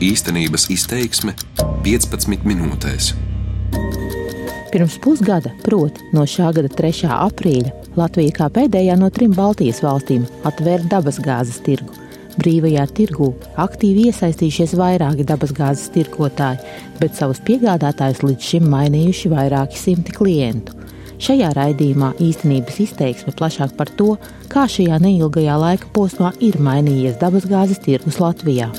Īstenības izteiksme 15 minūtēs. Pirms pusgada, proti, no šā gada 3. aprīļa, Latvija kā pēdējā no trim Baltijas valstīm atvēra dabasgāzes tirgu. Brīvajā tirgū aktīvi iesaistījušies vairāki dabasgāzes tirgotāji, bet savus piegādātājus līdz šim mainījuši vairāki simti klientu. Šajā raidījumā īstenības izteiksme plašāk par to, kā šajā neilgajā laika posmā ir mainījies dabasgāzes tirgus Latvijā.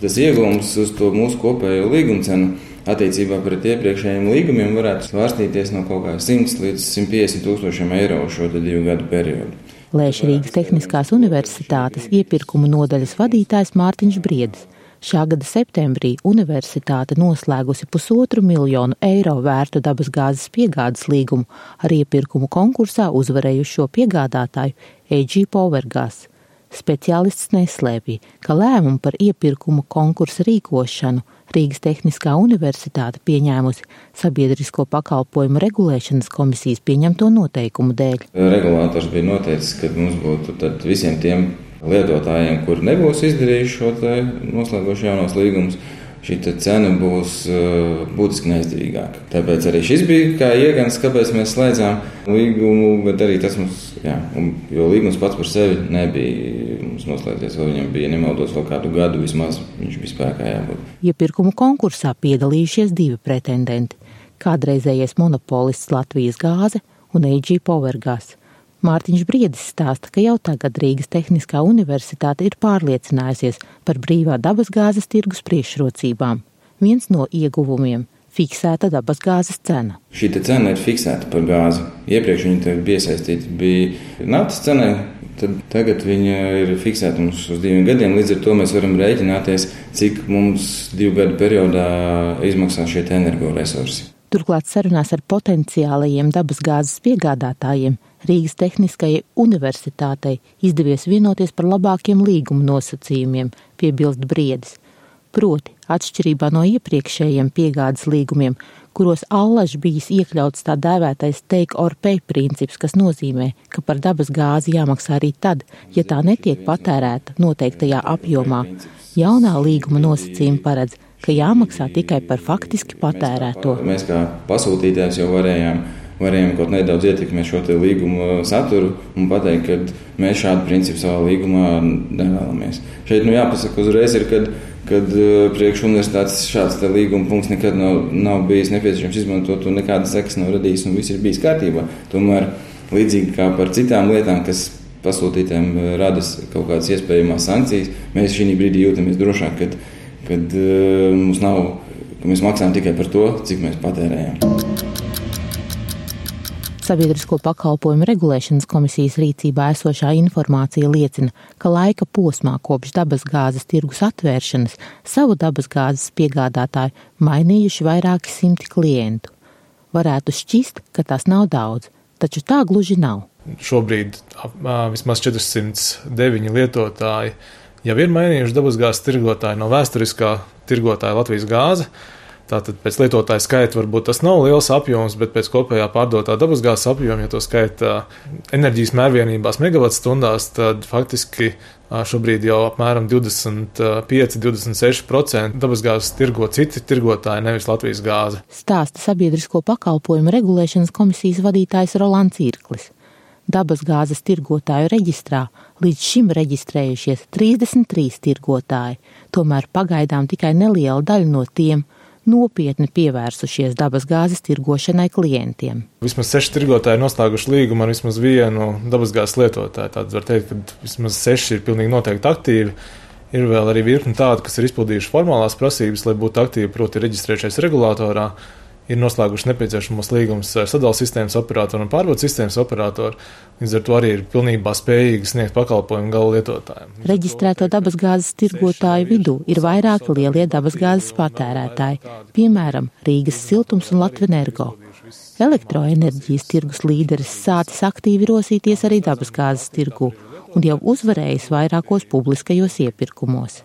Tas iegūms uz to mūsu kopējo līgumu cenu attiecībā pret iepriekšējiem līgumiem varētu svārstīties no kaut kā 100 līdz 150 tūkstošiem eiro šo divu gadu periodu. Lēš Rīgas Tehniskās Universitātes iepirkumu nodaļas vadītājs Mārtiņš Briedis. Šā gada septembrī universitāte noslēgusi pusotru miljonu eiro vērtu dabasgāzes piegādes līgumu ar iepirkumu konkursā uzvarējušo piegādātāju AG Powergas. Speciālists neslēpja, ka lēmumu par iepirkumu konkursu rīkošanu Rīgas Tehniskā Universitāte pieņēmusi sabiedrisko pakalpojumu regulēšanas komisijas pieņemto noteikumu dēļ. Regulātors bija noteicis, ka mums būtu visiem tiem lietotājiem, kuri nebūs izdarījuši šo noslēguši jaunos līgumus, šī cena būs uh, būtiski neizdevīgāka. Tāpēc arī šis bija kā iegans, kāpēc mēs slēdzām līgumu, bet arī tas mums, jā, un, jo līgums pats par sevi nebija mums noslēdzies, vai viņam bija nemaldos vēl kādu gadu vismaz, viņš bija spēkā jābūt. Iepirkumu konkursā piedalījušies divi pretendenti - kādreizējais monopolists Latvijas gāze un AG Powergas. Mārtiņš Briedis stāsta, ka jau tagad Rīgas Tehniskā universitāte ir pārliecinājusies par brīvā dabasgāzes tirgus priekšrocībām. Viens no ieguvumiem - fiksēta dabasgāzes cena. Šī cena ir fiksēta par gāzi. Iepriekš viņa bija iesaistīta bija naftas cenai, tad tagad viņa ir fiksēta mums uz diviem gadiem. Līdz ar to mēs varam rēķināties, cik mums divu gadu periodā izmaksā šie energoresursi. Turklāt sarunās ar potenciālajiem dabasgāzes piegādātājiem Rīgas Tehniskajai Universitātei izdevies vienoties par labākiem līguma nosacījumiem, piebilst Briedis. Proti, atšķirībā no iepriekšējiem piegādes līgumiem, kuros allaž bijis iekļauts tā dēvētais take or pay princips, kas nozīmē, ka par dabas gāzi jāmaksā arī tad, ja tā netiek patērēta noteiktajā apjomā. Jaunā līguma nosacījuma paredz, ka jāmaksā tikai par faktiski patērēto. Mēs kā pasūtītājs jau varējām varējām kaut nedaudz ietekmēt šo līguma saturu un pateikt, ka mēs šādu principu savā līgumā nevēlamies. Šeit nu, jāpasaka uzreiz, ir, kad, kad uh, priekš universitātes šāds līguma punkts nekad nav, nav bijis nepieciešams izmantot un nekādas sekas nav radījis un viss ir bijis kārtībā. Tomēr līdzīgi kā par citām lietām, kas pasūtītājiem uh, rada kaut kādas iespējamas sankcijas, mēs šī brīdī jūtamies drošāk, kad, kad uh, mums nav, ka mēs maksājam tikai par to, cik mēs patērējam. Sabiedrisko pakalpojumu regulēšanas komisijas rīcībā esošā informācija liecina, ka laika posmā kopš dabasgāzes tirgus atvēršanas savu dabasgāzes piegādātāju mainījuši vairāki simti klientu. Varētu šķist, ka tas nav daudz, taču tā gluži nav. Šobrīd vismaz 409 lietotāji jau ir mainījuši dabasgāzes tirgotāju no vēsturiskā tirgotāja Latvijas gāze Tātad pēc lietotāja skaita varbūt tas nav liels apjoms, bet pēc kopējā pārdotā dabasgāzes apjoma, ja to skaita enerģijas mērvienībās megawattstundās, tad faktiski šobrīd jau apmēram 25-26% dabasgāzes tirgo citi tirgotāji, nevis Latvijas gāze. Stāsta sabiedrisko pakalpojumu regulēšanas komisijas vadītājs Rolands Irklis. Dabasgāzes tirgotāju reģistrā līdz šim reģistrējušies 33 tirgotāji, tomēr pagaidām tikai neliela daļa no tiem, nopietni pievērsušies dabasgāzes tirgošanai klientiem. Vismaz seši tirgotāji ir noslēguši līgumu ar vismaz vienu dabasgāzes lietotāju. Tad var teikt, ka vismaz seši ir pilnīgi noteikti aktīvi. Ir vēl arī virkni tādu, kas ir izpildījuši formālās prasības, lai būtu aktīvi, proti, reģistrējušies regulātorā ir noslēguši nepieciešamos līgumus ar sadalījuma sistēmas operatoru un pārbaudas sistēmas operatoru. Līdz ar to arī ir pilnībā spējīgi sniegt pakalpojumu gala lietotājiem. Reģistrēto dabasgāzes tirgotāju vidū ir vairāki lielie dabasgāzes patērētāji, piemēram, Rīgas siltums un Latvenergo. Elektroenerģijas tirgus līderis sācis aktīvi rosīties arī dabasgāzes tirgu un jau uzvarējis vairākos publiskajos iepirkumos.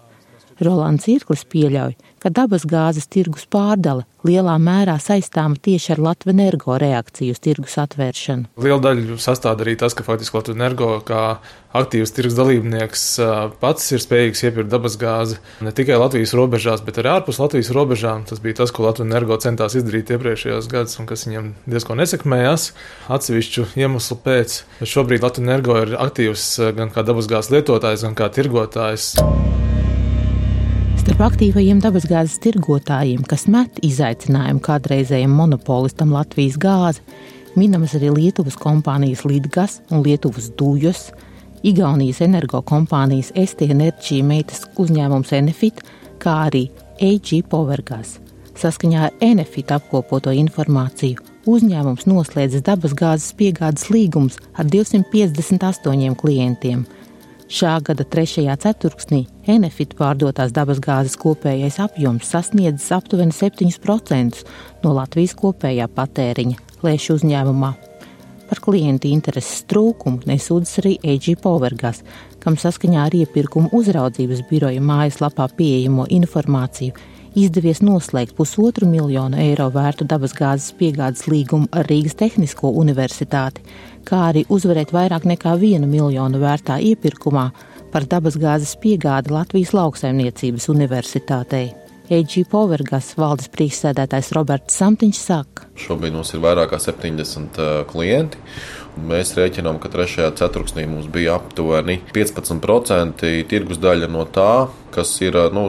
Rolands Irklis pieļauj, ka dabas gāzes tirgus pārdale lielā mērā saistāma tieši ar Latvijas energo reakciju uz tirgus atvēršanu. Liela daļa sastāv arī tas, ka faktiski Latvijas energo kā aktīvs tirgus dalībnieks pats ir spējīgs iepirkt dabas gāzi ne tikai Latvijas robežās, bet arī ārpus Latvijas robežām. Tas bija tas, ko Latvijas energo centās izdarīt iepriekšējos gados un kas viņam diezgan nesekmējās atsevišķu iemeslu pēc. Šobrīd Latvijas energo ir aktīvs gan kā dabasgāzes lietotājs, gan kā tirgotājs. Starp aktīvajiem dabasgāzes tirgotājiem, kas met izaicinājumu kādreizējam monopolistam Latvijas gāzi, minamas arī Lietuvas kompānijas Lidgas un Lietuvas Dūjos, Igaunijas energokompānijas ST. Enerģija meitas uzņēmums Enefit, kā arī AG Powergas. Saskaņā ar Enefit apkopoto informāciju uzņēmums noslēdzis dabasgāzes piegādes līgumus ar 258 klientiem – Šā gada trešajā ceturksnī Enefit pārdotās dabasgāzes kopējais apjoms sasniedzis aptuveni 7% no Latvijas kopējā patēriņa, lēš uzņēmumā. Par klientu intereses trūkumu nesūdzas arī AG Powergas, kam saskaņā ar iepirkuma uzraudzības biroja mājaslapā pieejamo informāciju izdevies noslēgt pusotru miljonu eiro vērtu dabasgāzes piegādes līgumu ar Rīgas Tehnisko universitāti, kā arī uzvarēt vairāk nekā vienu miljonu vērtā iepirkumā par dabasgāzes piegādi Latvijas lauksaimniecības universitātei. EG Powergas valdes priekšsēdētājs Roberts Samtiņš saka. Šobrīd mums ir vairāk kā 70 uh, klienti. Mēs rēķinām, ka trešajā ceturksnī mums bija aptuveni 15% tirgus daļa no tā, kas ir nu,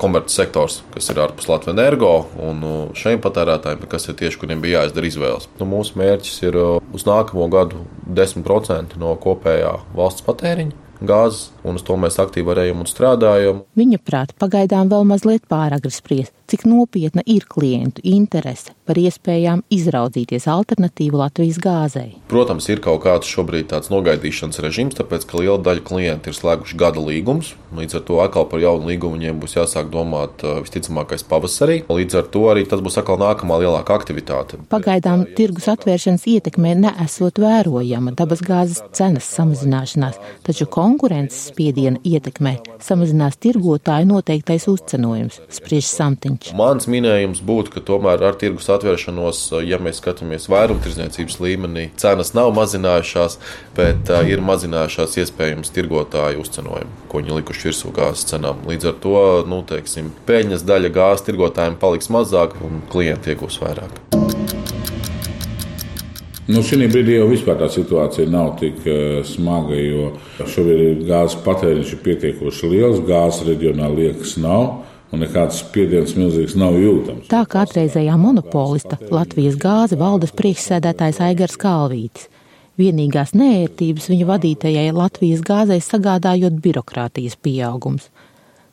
komercsektors, kas ir ārpus Latvijas energo un šiem patērētājiem, kas ir tieši kuriem bija jāizdara izvēles. Nu, mūsu mērķis ir uz nākamo gadu 10% no kopējā valsts patēriņa gāzes, un uz to mēs aktīvi varējām un strādājam. Viņa prāt, pagaidām vēl mazliet pāragri spriest, cik nopietna ir klientu interese par iespējām izraudzīties alternatīvu Latvijas gāzei. Protams, ir kaut kāds šobrīd tāds nogaidīšanas režīms, tāpēc, ka liela daļa klientu ir slēguši gada līgumus. Līdz ar to atkal par jaunu līgumu viņiem būs jāsāk domāt visticamākais pavasarī. Līdz ar to arī tas būs atkal nākamā lielākā aktivitāte. Pagaidām tirgus atvēršanas ietekmē neesot vērojama dabasgāzes cenas samazināšanās, taču konkurences spiediena ietekmē samazinās tirgotāju noteiktais uzcenojums, spriež Samtiņš. Viņš. Mans minējums būtu, ka tomēr ar tirgus atvēršanos, ja mēs skatāmies vairumtirdzniecības līmenī, cenas nav mazinājušās, bet uh, ir mazinājušās iespējams tirgotāju uzcenojumu, ko viņi likuši virsū gāzes cenām. Līdz ar to, nu, teiksim, peļņas daļa gāzes tirgotājiem paliks mazāk un klienti iegūs vairāk. Nu, šī brīdī jau vispār tā situācija nav tik uh, smaga, jo šobrīd gāzes patēriņš ir pietiekoši liels, gāzes reģionā liekas nav un nekāds spiediens milzīgs nav jūtams. Tā kā atreizējā monopolista Latvijas gāze valdes priekšsēdētājs Aigars Kalvītis. Vienīgās nērtības viņa vadītajai Latvijas gāzei sagādājot birokrātijas pieaugums.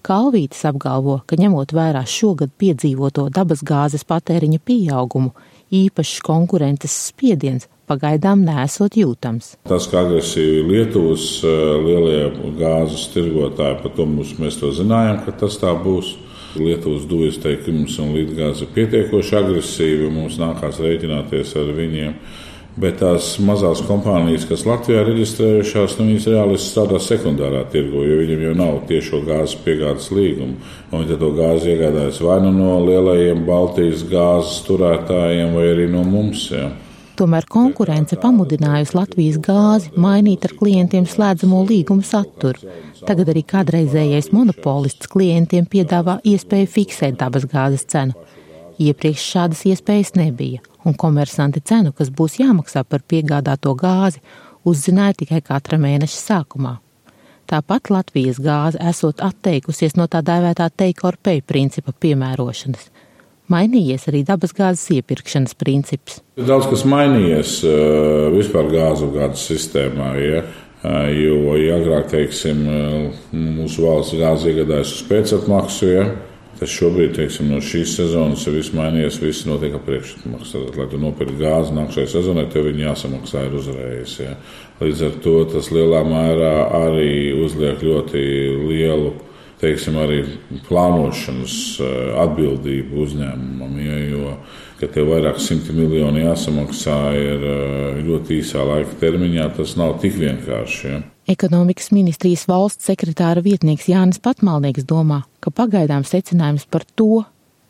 Kalvītis apgalvo, ka ņemot vērā šogad piedzīvoto dabas gāzes patēriņa pieaugumu, īpašs konkurences spiediens pagaidām nesot jūtams. Tas, ka agresīvi Lietuvas eh, lielie gāzes tirgotāji, par to mums, mēs to zinājām, ka tas tā būs. Lietuvas dujas teikums un līdgāze ir pietiekoši agresīvi. Mums nākās rēķināties ar viņiem. Bet tās mazās kompānijas, kas Latvijā reģistrējušās, nu, viņas reāli strādā sekundārā tirgu, jo viņiem jau nav tiešo gāzes piegādes līgumu. Viņi to gāzi iegādājas vai nu no lielajiem Baltijas gāzes turētājiem, vai arī no mums. Ja. Tomēr konkurence pamudinājusi Latvijas gāzi mainīt ar klientiem slēdzamo līgumu saturu. Tagad arī kādreizējais monopolists klientiem piedāvā iespēju fiksēt dabas gāzes cenu. Iepriekš šādas iespējas nebija, un komersanti cenu, kas būs jāmaksā par piegādāto gāzi, uzzināja tikai katra mēneša sākumā. Tāpat Latvijas gāze esot atteikusies no tā dēvētā take or pay principa piemērošanas mainījies arī dabasgāzes iepirkšanas princips. Daudz kas mainījies eh, vispār gāzu gāzes sistēmā. Ja? Eh, jo ja agrāk, teiksim, eh, mūsu valsts gāzi iegādājas uz pēcatmaksu, ja? Tas šobrīd, teiksim, no šīs sezonas ir viss mainījies, viss notiek ar priekšatmaksu. Tad, lai tu nopirktu gāzi nākamajai sezonai, tev viņi jāsamaksā ir uzreiz. Ja? Līdz ar to tas lielā mērā arī uzliek ļoti lielu teiksim, arī plānošanas atbildību uzņēmumam. Ja, jo, ka tev vairāk simti miljoni jāsamaksā ir ļoti īsā laika termiņā, tas nav tik vienkārši. Ja. Ekonomikas ministrijas valsts sekretāra vietnieks Jānis Patmalnieks domā, ka pagaidām secinājums par to,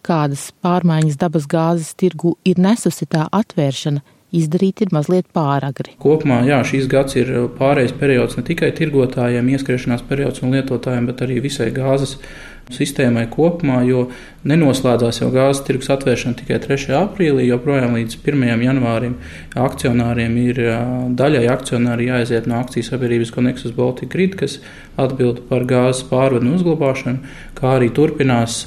kādas pārmaiņas dabas gāzes tirgu ir nesusi tā atvēršana, izdarīt ir mazliet pāragri. Kopumā jā, šīs gads ir pārējais periods ne tikai tirgotājiem, ieskriešanās periods un lietotājiem, bet arī visai gāzes sistēmai kopumā, jo nenoslēdzās jau gāzes tirgus atvēršana tikai 3. aprīlī, joprojām līdz 1. janvārim akcionāriem ir daļai akcionāri jāaiziet no akciju sabiedrības Connexus Baltic Grid, kas atbild par gāzes pārvadu un uzglabāšanu, kā arī turpinās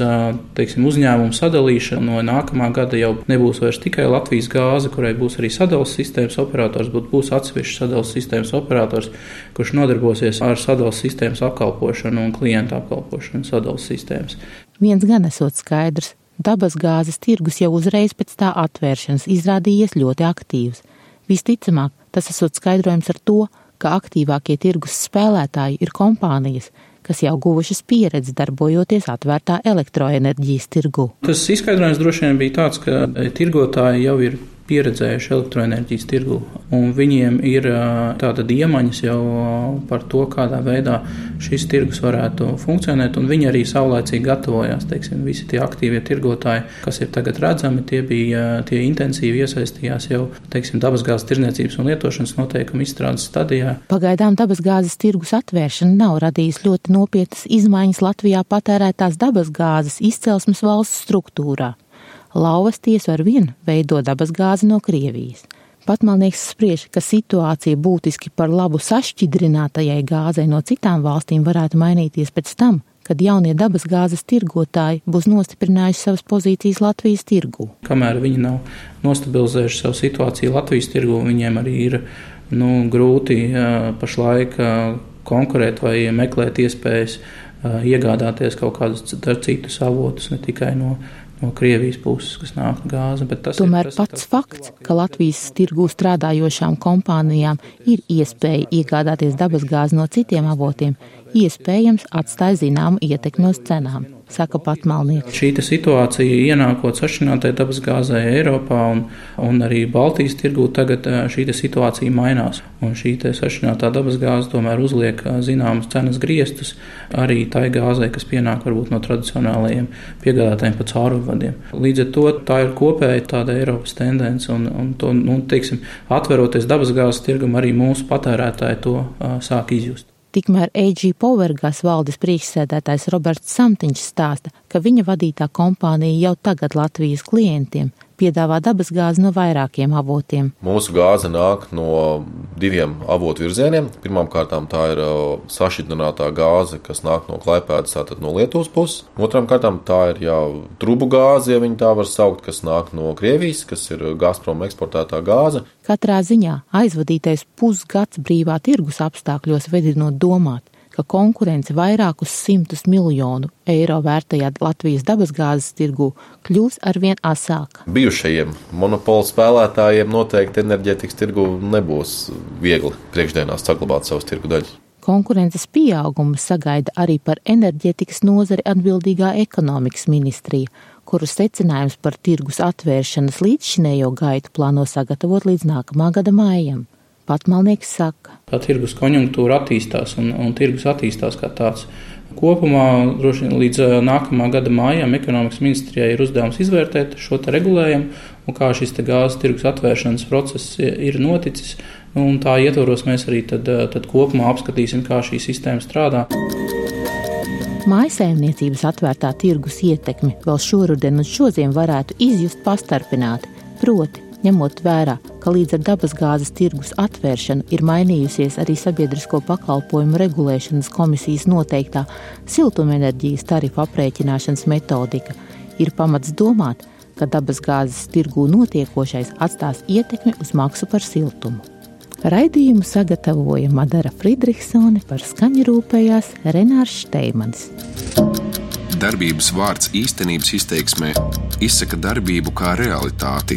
teiksim, uzņēmumu sadalīšana. No nākamā gada jau nebūs vairs tikai Latvijas gāze, kurai būs arī sadalījuma sistēmas operators, bet būs atsevišķs sadalījuma sistēmas operators, kurš nodarbosies ar sadalījuma sistēmas apkalpošanu un klientu apkalpošanu sadalījuma sistēmas. Viens gan esot skaidrs, dabas gāzes tirgus jau uzreiz pēc tā atvēršanas izrādījies ļoti aktīvs. Visticamāk, tas esot skaidrojums ar to, ka aktīvākie tirgus spēlētāji ir kompānijas, kas jau guvušas pieredzi darbojoties atvērtā elektroenerģijas tirgu. Tas izskaidrojums droši vien bija tāds, ka tirgotāji jau ir pieredzējuši elektroenerģijas tirgu, un viņiem ir tāda iemaņas jau par to, kādā veidā šis tirgus varētu funkcionēt, un viņi arī saulēcīgi gatavojās. Teiksim, visi tie aktīvie tirgotāji, kas ir tagad redzami, tie bija tie intensīvi iesaistījās jau teiksim, dabasgāzes tirdzniecības un lietošanas noteikumu izstrādes stadijā. Pagaidām dabasgāzes tirgus atvēršana nav radījusi ļoti nopietnas izmaiņas Latvijā patērētās dabasgāzes izcelsmes valsts struktūrā. Lauvas tiesu ar vienu veido dabasgāzi no Krievijas. Patmalnieks spriež, ka situācija būtiski par labu sašķidrinātajai gāzei no citām valstīm varētu mainīties pēc tam, kad jaunie dabasgāzes tirgotāji būs nostiprinājuši savas pozīcijas Latvijas tirgū. Kamēr viņi nav nostabilizējuši savu situāciju Latvijas tirgū, viņiem arī ir nu, grūti pašlaik konkurēt vai meklēt iespējas iegādāties kaut kādus citus avotus, ne tikai no no Krievijas puses, kas nāk gāze. Tomēr ir, pats fakts, ka Latvijas tirgū strādājošām kompānijām ir iespēja iegādāties dabasgāzi no citiem avotiem, iespējams atstāja zināmu ietekmi uz cenām saka patmalnieks. Šī situācija ienākot sašķinātai dabasgāzē Eiropā un, un arī Baltijas tirgū tagad šī situācija mainās. Un šī sašķinātā dabasgāze tomēr uzliek zināmas cenas griestus arī tai gāzei, kas pienāk varbūt no tradicionālajiem piegādātājiem pa caurvadiem. Līdz ar to tā ir kopēja tāda Eiropas tendence un, un to, nu, teiksim, atveroties dabasgāzes tirgum, arī mūsu patērētāji to uh, sāk izjust. Tikmēr AG Powergas valdes priekšsēdētājs Roberts Samtiņš stāsta, ka viņa vadītā kompānija jau tagad Latvijas klientiem piedāvā dabasgāzi no vairākiem avotiem. Mūsu gāze nāk no diviem avotu virzieniem. Pirmkārt, tā ir sašķidrinātā gāze, kas nāk no Klaipēdas, tātad no Lietuvas puses. Otram kārtām tā ir jau trubu gāze, ja tā var saukt, kas nāk no Krievijas, kas ir Gazprom eksportētā gāze. Katrā ziņā aizvadītais pusgads brīvā tirgus apstākļos vedinot domāt, ka konkurence vairākus simtus miljonu eiro vērtajā Latvijas dabasgāzes tirgu kļūs arvien asāka. Bijušajiem monopolu spēlētājiem noteikti enerģētikas tirgu nebūs viegli priekšdienās saglabāt savus tirgu daļus. Konkurences pieaugumu sagaida arī par enerģētikas nozari atbildīgā ekonomikas ministrija, kuru secinājums par tirgus atvēršanas līdzšinējo gaitu plāno sagatavot līdz nākamā gada mājam. Patmalnieks saka, ka tirgus konjunktūra attīstās un, un tirgus attīstās kā tāds. Kopumā droši līdz nākamā gada mājām ekonomikas ministrijai ir uzdevums izvērtēt šo regulējumu un kā šis gāzes tirgus atvēršanas process ir noticis. Un tā ietvaros mēs arī tad, tad kopumā apskatīsim, kā šī sistēma strādā. Mājasēmniecības atvērtā tirgus ietekmi vēl šoruden un šodien varētu izjust pastarpināti, proti ņemot vērā, ka līdz ar dabasgāzes tirgus atvēršanu ir mainījusies arī sabiedrisko pakalpojumu regulēšanas komisijas noteiktā siltumenerģijas tarifu aprēķināšanas metodika, ir pamats domāt, ka dabasgāzes tirgū notiekošais atstās ietekmi uz maksu par siltumu. Raidījumu sagatavoja Madara Friedrichsone, par skaņu rūpējās Renārs Šteimanis. Darbības vārds īstenības izteiksmē izsaka darbību kā realitāti